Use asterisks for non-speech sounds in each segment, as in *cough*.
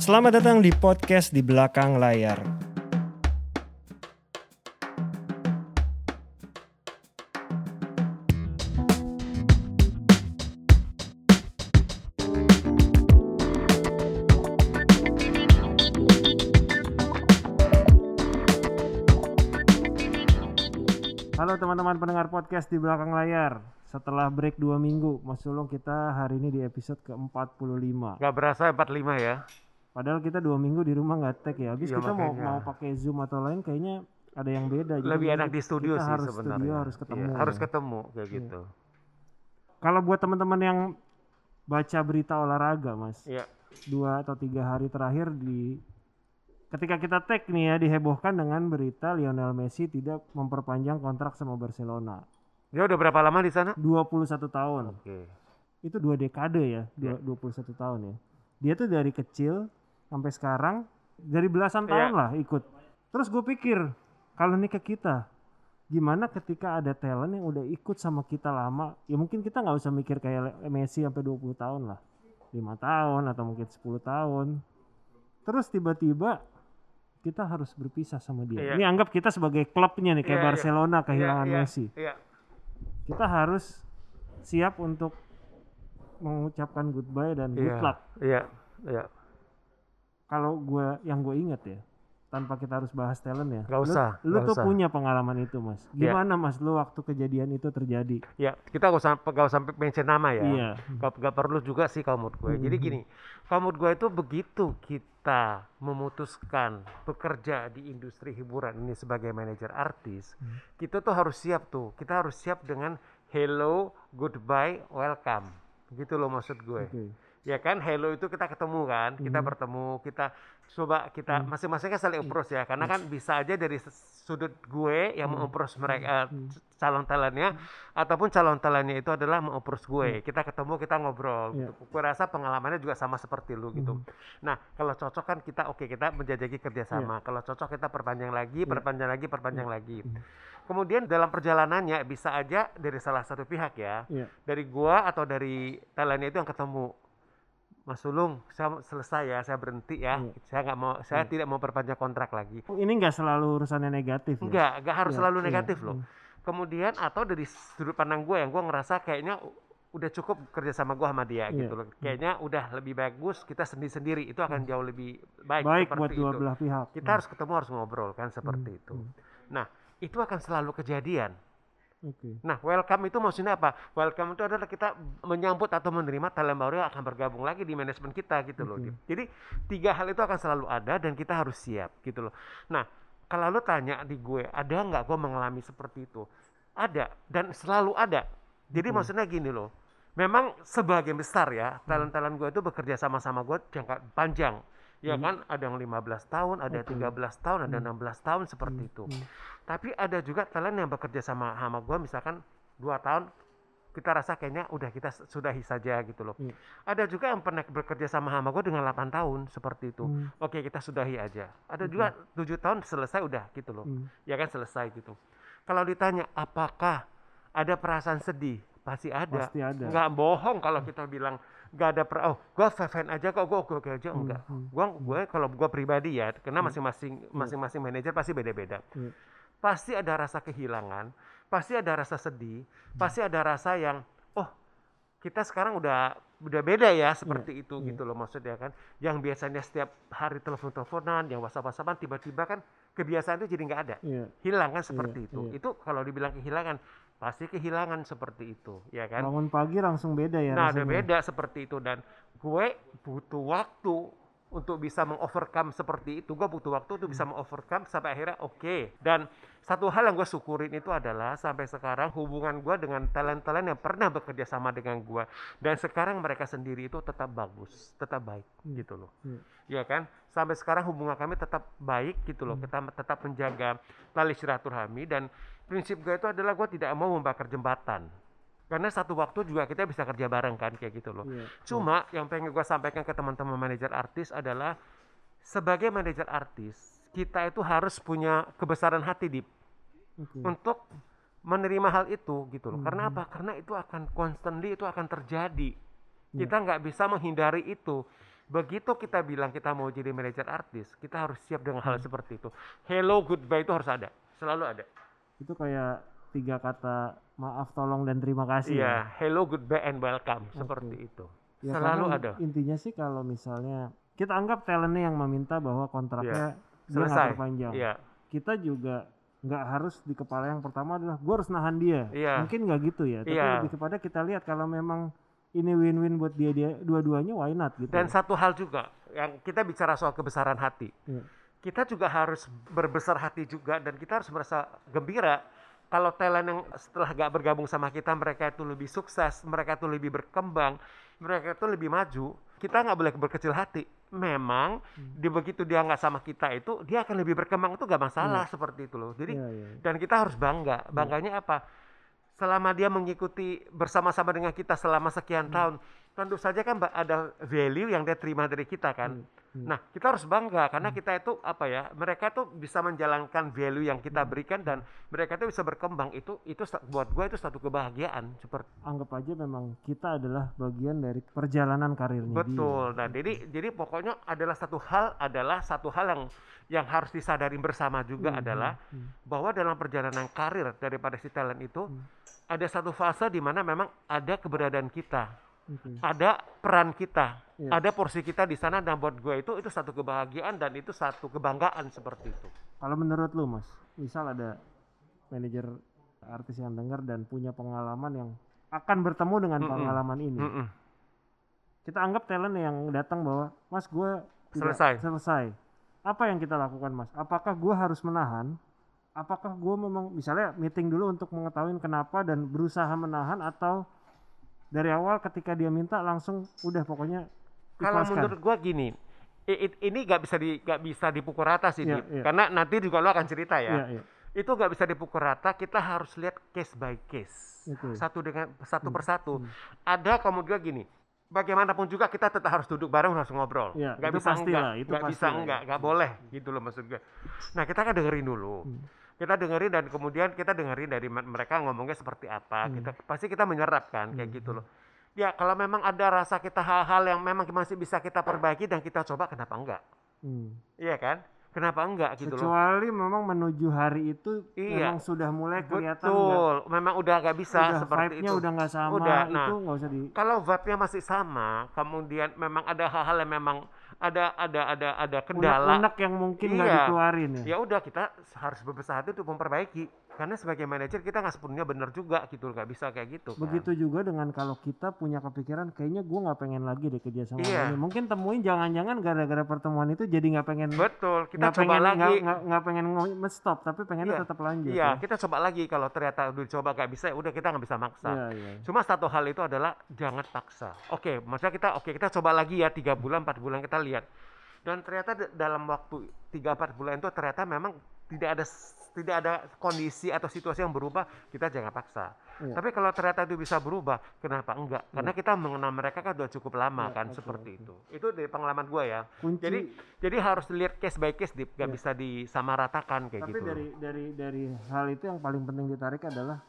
Selamat datang di podcast di belakang layar. Halo teman-teman pendengar podcast di belakang layar. Setelah break dua minggu, Mas Sulung kita hari ini di episode ke-45. Gak berasa 45 ya. Padahal kita dua minggu di rumah nggak tag ya. Habis Iya, kita mau makanya. mau pakai zoom atau lain kayaknya ada yang beda. Jadi Lebih enak di studio kita sih harus sebenarnya. studio harus ketemu. Iya, harus ya. ketemu kayak Iya. gitu. Kalau buat teman-teman yang baca berita olahraga, Mas, Iya. dua atau tiga hari terakhir di ketika kita tag nih ya dihebohkan dengan berita Lionel Messi tidak memperpanjang kontrak sama Barcelona. Dia udah berapa lama di sana? 21 tahun. Oke. Itu dua dekade ya, Iya. dua, 21 tahun ya. Dia tuh dari kecil sampai sekarang dari belasan Iya. tahun lah ikut. Terus gue pikir kalau nih ke kita gimana ketika ada talent yang udah ikut sama kita lama ya mungkin kita nggak usah mikir kayak Messi sampai 20 tahun lah lima tahun atau mungkin 10 tahun terus tiba-tiba kita harus berpisah sama dia Iya. ini anggap kita sebagai klubnya nih kayak Iya, iya. Barcelona kehilangan Iya, iya, Messi Iya. kita harus siap untuk mengucapkan goodbye dan good Iya. luck Iya. Iya. Kalau gue yang gue inget ya tanpa kita harus bahas talent ya Gak usah, lu, gak tuh usah. punya pengalaman itu mas Iya. gimana mas lu waktu kejadian itu terjadi Ya, kita gak usah gak usah sampai mention nama ya. iya Gak, gak perlu juga sih kalau menurut gue. Jadi Mhm. gini, kalau menurut gue itu begitu kita memutuskan bekerja di industri hiburan ini sebagai manajer artis, Hmm. kita tuh harus siap tuh. Kita harus siap dengan hello, goodbye, welcome. Gitu loh maksud gue. oke Ya kan, hello itu kita ketemu kan, kita Mhm. bertemu, kita coba kita Mhm. masing-masing kan saling approach ya, karena kan bisa aja dari sudut gue yang Mhm. mengapproach mereka Mhm. calon talentnya, ataupun calon talentnya itu adalah mengapproach gue, kita ketemu kita ngobrol. Iya. Gitu. Gue rasa pengalamannya juga sama seperti lu gitu. Mhm. Nah, kalau cocok kan kita oke kita menjajaki kerjasama, kalau cocok kita perpanjang lagi, Iya. perpanjang lagi, perpanjang lagi. Mhm. Kemudian dalam perjalanannya bisa aja dari salah satu pihak ya, Iya. dari gua atau dari talentnya itu yang ketemu Mas Sulung saya selesai ya saya berhenti ya Iya. saya nggak mau saya Iya. tidak mau perpanjang kontrak lagi ini nggak selalu urusannya negatif ya enggak enggak harus Iya, selalu iya, negatif loh iya. kemudian atau dari sudut pandang gue yang gue ngerasa kayaknya udah cukup kerja sama gue sama dia Iya. gitu loh kayaknya udah lebih bagus kita sendiri sendiri itu akan jauh lebih baik, baik seperti buat dua itu. belah pihak kita harus ketemu harus ngobrol kan seperti Hmm, itu hmm. nah itu akan selalu kejadian oke Nah, welcome itu maksudnya apa? Welcome itu adalah kita menyambut atau menerima talent baru yang akan bergabung lagi di manajemen kita gitu loh. Jadi tiga hal itu akan selalu ada dan kita harus siap gitu loh. Nah, kalau lu tanya di gue, ada nggak gue mengalami seperti itu? Ada dan selalu ada. Jadi Oke. maksudnya gini loh. Memang sebagian besar ya talent-talent gue itu bekerja sama-sama gue jangka panjang. Ya Hmm. kan, ada yang 15 tahun, ada Oke. 13 tahun, ada Hmm. 16 tahun seperti Hmm, itu. hmm. Tapi ada juga talent yang bekerja sama sama gue misalkan dua tahun kita rasa kayaknya udah kita sudahi saja gitu loh. Iya. Ada juga yang pernah bekerja sama sama gue dengan 8 tahun seperti itu. Hmm, Oke kita sudahi aja. Ada Oke. juga tujuh tahun selesai udah gitu loh. hmm. Ya kan selesai gitu. Kalau ditanya apakah ada perasaan sedih? Pasti ada. pasti ada Nggak bohong kalau kita bilang nggak ada per oh gue fan aja kok gue oke oke aja Hmm, enggak. hmm. Gua gue kalau gue pribadi ya karena Hmm. masing-masing masing-masing manajer pasti beda-beda Iya. pasti ada rasa kehilangan, pasti ada rasa sedih, pasti ada rasa yang oh kita sekarang udah udah beda ya seperti itu iya. gitu loh maksudnya kan. Yang biasanya setiap hari telepon-teleponan, yang whatsapp-whatsappan tiba-tiba kan kebiasaan itu jadi nggak ada, Iya. hilang kan seperti Iya, itu. iya. Itu kalau dibilang kehilangan pasti kehilangan seperti itu ya kan. bangun pagi langsung beda ya Nah, ada rasanya. beda seperti itu dan gue butuh waktu untuk bisa mengovercome seperti itu. Gue butuh waktu untuk Hmm. bisa mengovercome sampai akhirnya oke. Dan satu hal yang gue syukurin itu adalah sampai sekarang hubungan gue dengan talent-talent yang pernah bekerja sama dengan gue dan sekarang mereka sendiri itu tetap bagus, tetap baik Hmm. gitu loh. Hmm. Ya kan? Sampai sekarang hubungan kami tetap baik gitu loh. Hmm. Kita tetap menjaga tali silaturahmi dan prinsip gue itu adalah gue tidak mau membakar jembatan. Karena satu waktu juga kita bisa kerja bareng kan kayak gitu loh. Iya. Cuma yang pengen gue sampaikan ke teman-teman manajer artis adalah sebagai manajer artis kita itu harus punya kebesaran hati di Oke. untuk menerima hal itu gitu loh. Karena Mhm. apa? Karena itu akan constantly itu akan terjadi. Iya. Kita nggak bisa menghindari itu. begitu kita bilang kita mau jadi manajer artis kita harus siap dengan hal Hmm. seperti itu hello goodbye itu harus ada selalu ada Itu kayak tiga kata maaf, tolong dan terima kasih. iya ya? hello goodbye and welcome seperti itu Ya, selalu ada Intinya sih kalau misalnya kita anggap talentnya yang meminta bahwa kontraknya nggak selesai perpanjang. iya Kita juga nggak harus di kepala yang pertama adalah gue harus nahan dia. Iya. Mungkin nggak gitu ya. Tapi Iya. lebih kepada kita lihat kalau memang ini win-win buat dia dia dua-duanya why not gitu. dan ya. satu hal juga yang kita bicara soal kebesaran hati Iya. kita juga harus berbesar hati juga dan kita harus merasa gembira kalau talent yang setelah gak bergabung sama kita mereka itu lebih sukses mereka itu lebih berkembang mereka itu lebih maju kita nggak boleh berkecil hati memang Hmm. di begitu dia nggak sama kita itu dia akan lebih berkembang itu gak masalah seperti itu loh jadi Iya, iya. dan kita harus bangga bangganya apa selama dia mengikuti bersama-sama dengan kita selama sekian Hmm. tahun tentu saja kan ada value yang dia terima dari kita kan Hmm. nah kita harus bangga karena kita itu apa ya mereka tuh bisa menjalankan value yang Hmm. kita berikan dan mereka itu bisa berkembang itu itu buat gue itu satu kebahagiaan seperti Anggap aja memang kita adalah bagian dari perjalanan karirnya betul nah jadi jadi pokoknya adalah satu hal adalah satu hal yang yang harus disadari bersama juga Hmm, adalah hmm, hmm. bahwa dalam perjalanan karir daripada si talent itu Hmm. ada satu fase di mana memang ada keberadaan kita, Oke. ada peran kita, Iya. ada porsi kita di sana dan buat gue itu itu satu kebahagiaan dan itu satu kebanggaan seperti itu. Kalau menurut lu mas, misal ada manajer artis yang dengar dan punya pengalaman yang akan bertemu dengan Mm-mm. pengalaman ini, Mm-mm. kita anggap talent yang datang bahwa mas gue Selesai. selesai. Apa yang kita lakukan mas? Apakah gue harus menahan? Apakah gue memang misalnya meeting dulu untuk mengetahui kenapa dan berusaha menahan atau dari awal ketika dia minta langsung udah pokoknya Kalau menurut gue gini, ini gak bisa di gak bisa dipukul rata sih, Dip. iya. karena nanti juga lo akan cerita ya. Iya, iya. Itu gak bisa dipukul rata, kita harus lihat case by case, Oke. satu dengan satu Hmm, persatu. hmm. Ada kemudian gini, bagaimanapun juga kita tetap harus duduk bareng harus ngobrol. Nggak itu bisa enggak, nggak bisa ya. enggak, nggak boleh gitu loh maksud gue. Nah kita kan dengerin dulu. Hmm. Kita dengerin dan kemudian kita dengerin dari me- mereka ngomongnya seperti apa. Hmm. Kita pasti kita menyerap kan kayak Hmm. gitu loh. Ya kalau memang ada rasa kita hal-hal yang memang masih bisa kita perbaiki dan kita coba kenapa enggak? Hmm. Iya kan? Kenapa enggak gitu loh. Kecuali memang menuju hari itu Iya. memang sudah mulai kelihatan Betul, memang udah nggak bisa udah seperti itu. udah nggak sama Udah, nah. itu nggak usah di kalau vibe-nya masih sama, kemudian memang ada hal-hal yang memang ada ada ada ada kendala. unek yang mungkin nggak Iya. dikeluarin ya. Ya udah kita harus berbesar hati untuk memperbaiki. Karena sebagai manajer kita nggak sepenuhnya benar juga gitu, nggak bisa kayak gitu. kan. Begitu juga dengan kalau kita punya kepikiran kayaknya gua nggak pengen lagi deh kerja sama Iya. ini. Mungkin temuin jangan-jangan gara-gara pertemuan itu jadi nggak pengen Betul, kita nggak coba pengen lagi. nggak pengen stop tapi pengennya Iya. tetap lanjut. Iya, ya. kita coba lagi kalau ternyata udah coba nggak bisa, ya udah kita nggak bisa maksa. Iya, iya. Cuma satu hal itu adalah jangan paksa. Oke, maksudnya kita oke kita coba lagi ya tiga bulan empat bulan kita lihat. Dan ternyata dalam waktu tiga empat bulan itu ternyata memang tidak ada tidak ada kondisi atau situasi yang berubah, kita jangan paksa. Iya. Tapi kalau ternyata itu bisa berubah, kenapa enggak? Karena kita mengenal mereka kan sudah cukup lama Iya, kan oke, seperti oke. itu. Itu dari pengalaman gua ya. Kunci Jadi jadi harus lihat case by case, Dip. Gak Iya. bisa disamaratakan kayak tapi gitu. dari dari dari hal itu yang paling penting ditarik adalah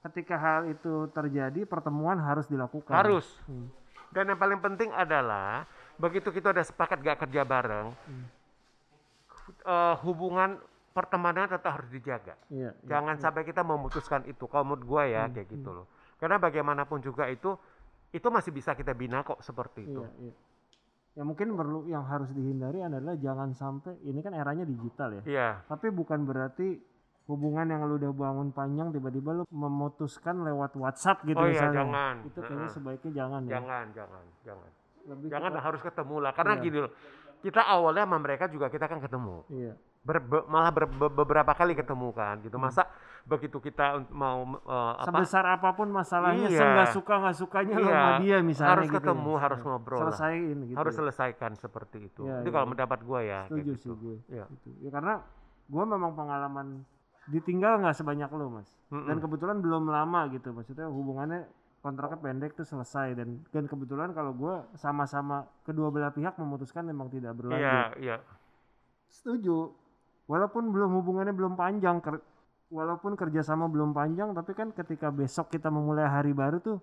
ketika hal itu terjadi pertemuan harus dilakukan. Harus. Hmm. Dan yang paling penting adalah begitu kita udah sepakat gak kerja bareng, Hmm. eh, hubungan pertemanan tetap harus dijaga. Iya. iya. Jangan sampai kita memutuskan itu. Kalau menurut gue ya Hmm, kayak gitu loh. Karena bagaimanapun juga itu itu masih bisa kita bina kok seperti itu. Iya, iya. Ya mungkin perlu yang harus dihindari adalah jangan sampai ini kan eranya digital ya. Iya, Tapi bukan berarti hubungan yang lu udah bangun panjang tiba-tiba lu memutuskan lewat WhatsApp gitu Oh iya, misalnya. jangan. Itu kayaknya Heeh. sebaiknya jangan ya. jangan, jangan, jangan. Lebih Jangan ke- harus ketemu lah. Karena Iya. gini loh, kita awalnya sama mereka juga kita kan ketemu. Iya. Ber- be- malah ber- be- beberapa kali ketemu kan gitu. Hmm. Masa begitu kita mau eh, apa Sebesar apa pun masalahnya, Iya. nggak suka nggak sukanya Iya, sama dia misalnya harus gitu ya. ketemu, harus Nah, ngobrol lah. Selesaiin gitu. harus ya. selesaikan seperti itu. Iya, itu iya. kalau mendapat gua ya Setuju gitu. sih gue. Iya. Gitu. Ya karena gue memang pengalaman ditinggal nggak sebanyak lo mas. Mm-mm. Dan kebetulan belum lama gitu. Maksudnya hubungannya kontraknya pendek tuh selesai dan dan kebetulan kalau gue sama-sama kedua belah pihak memutuskan memang tidak berlanjut. Iya, iya. Setuju. Walaupun belum hubungannya belum panjang, ker- walaupun kerjasama belum panjang, tapi kan ketika besok kita memulai hari baru tuh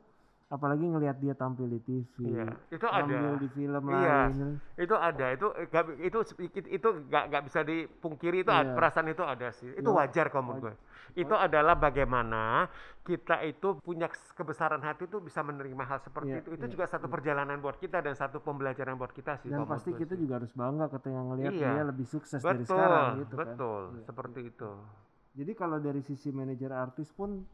apalagi ngelihat dia tampil di TV Iya, itu ada. tampil di film Iya. lain itu ada itu gak, itu sedikit itu nggak nggak bisa dipungkiri itu ada- Iya. perasaan itu ada sih itu Iya. wajar kalau menurut gue itu adalah bagaimana kita itu punya kebesaran hati itu bisa menerima hal seperti Iya, itu itu iya, juga satu perjalanan buat kita dan satu pembelajaran buat kita sih dan pasti kita sih. juga harus bangga ketika ngelihat Iya. dia lebih sukses dari betul sekarang gitu kan betul Iya. seperti itu Jadi kalau dari sisi manajer artis pun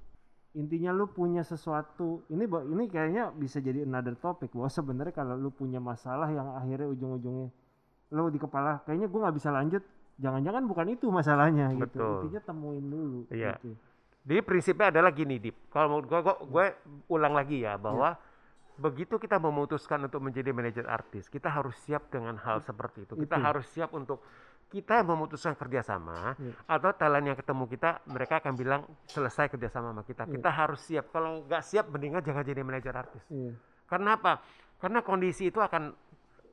intinya lu punya sesuatu ini ini kayaknya bisa jadi another topic bahwa sebenarnya kalau lu punya masalah yang akhirnya ujung-ujungnya lu di kepala kayaknya gua nggak bisa lanjut jangan-jangan bukan itu masalahnya gitu Betul. intinya temuin dulu Iya. gitu. Jadi prinsipnya adalah gini, Dip. Kalau menurut gue, gue ulang lagi ya bahwa begitu kita memutuskan untuk menjadi manajer artis, kita harus siap dengan hal seperti itu. Kita Itu. harus siap untuk kita memutuskan kerjasama Iya. atau talent yang ketemu kita, mereka akan bilang selesai kerjasama sama kita. Iya. Kita harus siap. Kalau nggak siap, mendingan jangan jadi manajer artis. Iya. Karena apa? Karena kondisi itu akan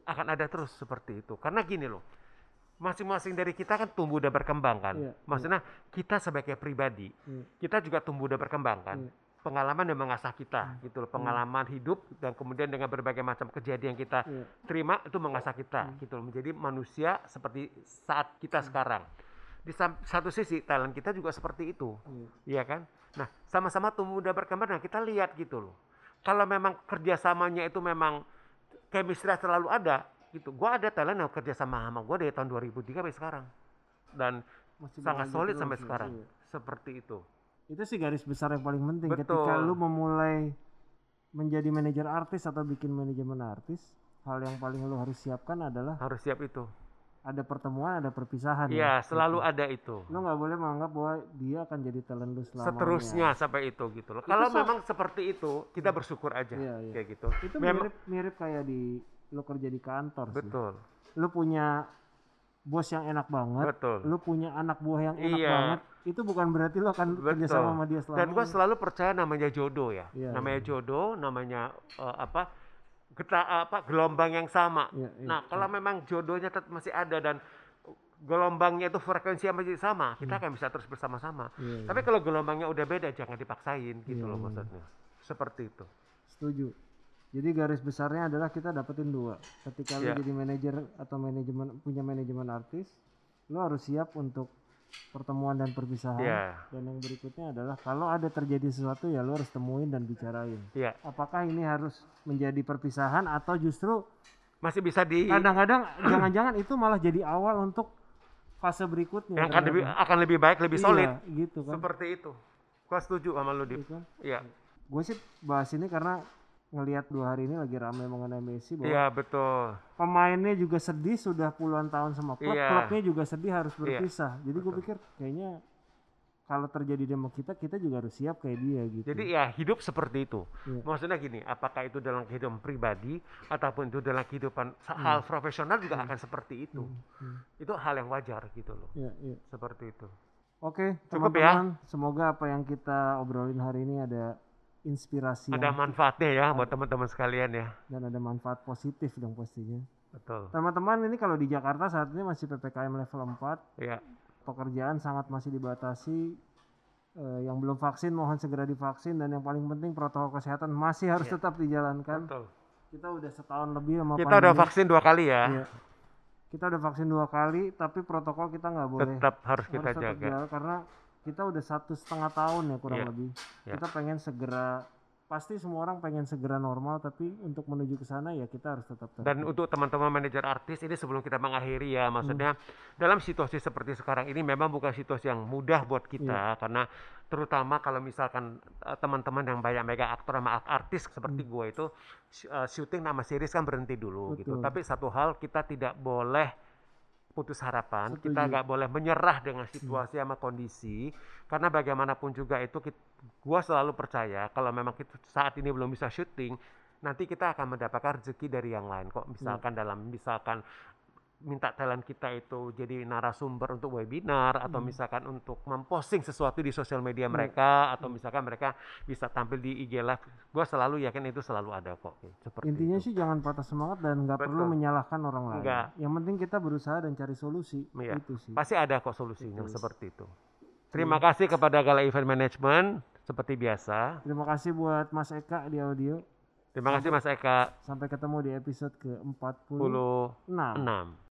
akan ada terus seperti itu. Karena gini loh, masing-masing dari kita kan tumbuh dan berkembang kan. Iya, Maksudnya kita sebagai pribadi, Iya. kita juga tumbuh dan berkembang kan. Iya. Pengalaman yang mengasah kita gitu loh, pengalaman hidup dan kemudian dengan berbagai macam kejadian yang kita Iya. terima itu mengasah kita gitu loh, menjadi manusia seperti saat kita sekarang. Di satu sisi talent kita juga seperti itu. Iya. Iya kan? Nah, sama-sama tumbuh dan berkembang. Nah, kita lihat gitu loh. Kalau memang kerjasamanya itu memang chemistry selalu ada, gitu. Gua ada talent yang kerjasama sama gua dari tahun 2003 sampai sekarang. Dan Masih sangat solid sampai iya. sekarang. Iya. Seperti itu. Itu sih garis besar yang paling penting ketika Betul. lu memulai menjadi manajer artis atau bikin manajemen artis hal yang paling lu harus siapkan adalah Harus siap itu. ada pertemuan ada perpisahan Iya, ya. selalu Gitu. ada itu. lu nggak boleh menganggap bahwa dia akan jadi talent lu selamanya Seterusnya sampai itu gitu loh. Kalau so- memang seperti itu, kita bersyukur aja Iya, iya. kayak gitu. itu Memang- mirip mirip kayak di lu kerja di kantor sih Betul. lu punya bos yang enak banget Betul. lu punya anak buah yang enak Iya. banget itu bukan berarti lu akan kerja Betul. sama sama dia selamanya Dan gue selalu percaya namanya jodoh ya. Iya, namanya jodoh, namanya eh, apa? Geta, apa gelombang yang sama. Iya, iya, nah, kalau memang jodohnya tetap masih ada dan gelombangnya itu frekuensi yang masih sama, kita akan bisa terus bersama-sama. Iya, iya. Tapi kalau gelombangnya udah beda, jangan dipaksain gitu Iya, loh iya. maksudnya. Seperti itu. Setuju. Jadi garis besarnya adalah kita dapetin dua. Ketika lu Iya. jadi manajer atau manajemen punya manajemen artis, lu harus siap untuk pertemuan dan perpisahan. Iya. Dan yang berikutnya adalah kalau ada terjadi sesuatu ya lu harus temuin dan bicarain. Iya. Apakah ini harus menjadi perpisahan atau justru Masih bisa di kadang-kadang *clears throat* jangan-jangan itu malah jadi awal untuk fase berikutnya. yang akan lebih ternyata. akan lebih baik, lebih Iya, solid. gitu kan. Seperti itu. Gua setuju sama lu, Dip. Gitu kan. Iya. Gue sih bahas ini karena ngelihat dua hari ini lagi ramai mengenai Messi bahwa Iya, betul. pemainnya juga sedih sudah puluhan tahun sama klub, Iya. klubnya juga sedih harus Iya, berpisah. Jadi gue pikir kayaknya kalau terjadi sama kita, kita juga harus siap kayak dia gitu. Jadi ya hidup seperti itu. Iya. Maksudnya gini, apakah itu dalam kehidupan pribadi ataupun itu dalam kehidupan Hmm. hal profesional juga akan seperti itu. Hmm. Itu hal yang wajar gitu loh. Iya, iya. Seperti itu. Oke, Cukup ya? teman-teman, semoga apa yang kita obrolin hari ini ada inspirasi Ada manfaatnya ya buat teman-teman sekalian ya. dan ada manfaat positif dong pastinya. Betul. Teman-teman, ini kalau di Jakarta saat ini masih PPKM level 4, Iya. pekerjaan sangat masih dibatasi. Eh, yang belum vaksin mohon segera divaksin dan yang paling penting protokol kesehatan masih harus Iya. tetap dijalankan. Betul. Kita udah setahun lebih sama Kita udah pandemi. vaksin dua kali ya. Iya. Kita udah vaksin dua kali, tapi protokol kita nggak boleh Tetap harus harus kita tetap jaga. jalan karena kita udah satu setengah tahun ya kurang Iya. lebih. Iya. Kita pengen segera, pasti semua orang pengen segera normal, tapi untuk menuju ke sana ya kita harus tetap tertib. Dan untuk teman-teman manajer artis ini sebelum kita mengakhiri ya, maksudnya Hmm. dalam situasi seperti sekarang ini memang bukan situasi yang mudah buat kita karena terutama kalau misalkan uh, teman-teman yang banyak mega aktor sama artis seperti gue itu uh, syuting nama series kan berhenti dulu gitu. Betul. Tapi satu hal kita tidak boleh putus harapan, kita Setuju. nggak boleh menyerah dengan situasi sama kondisi karena bagaimanapun juga itu gue selalu percaya kalau memang kita saat ini belum bisa syuting nanti kita akan mendapatkan rezeki dari yang lain. Kok misalkan dalam misalkan minta talent kita itu jadi narasumber untuk webinar atau misalkan untuk memposting sesuatu di sosial media mereka atau misalkan mereka bisa tampil di IG live gue selalu yakin itu selalu ada kok seperti Intinya itu. sih jangan patah semangat dan nggak perlu menyalahkan orang lain. Enggak. Yang penting kita berusaha dan cari solusi. Iya. Itu sih. pasti ada kok solusinya Betul. seperti itu terima kasih kepada Gala Event Management seperti biasa. Terima kasih buat Mas Eka di audio. Terima kasih Mas Eka. Sampai ketemu di episode ke-46. 46.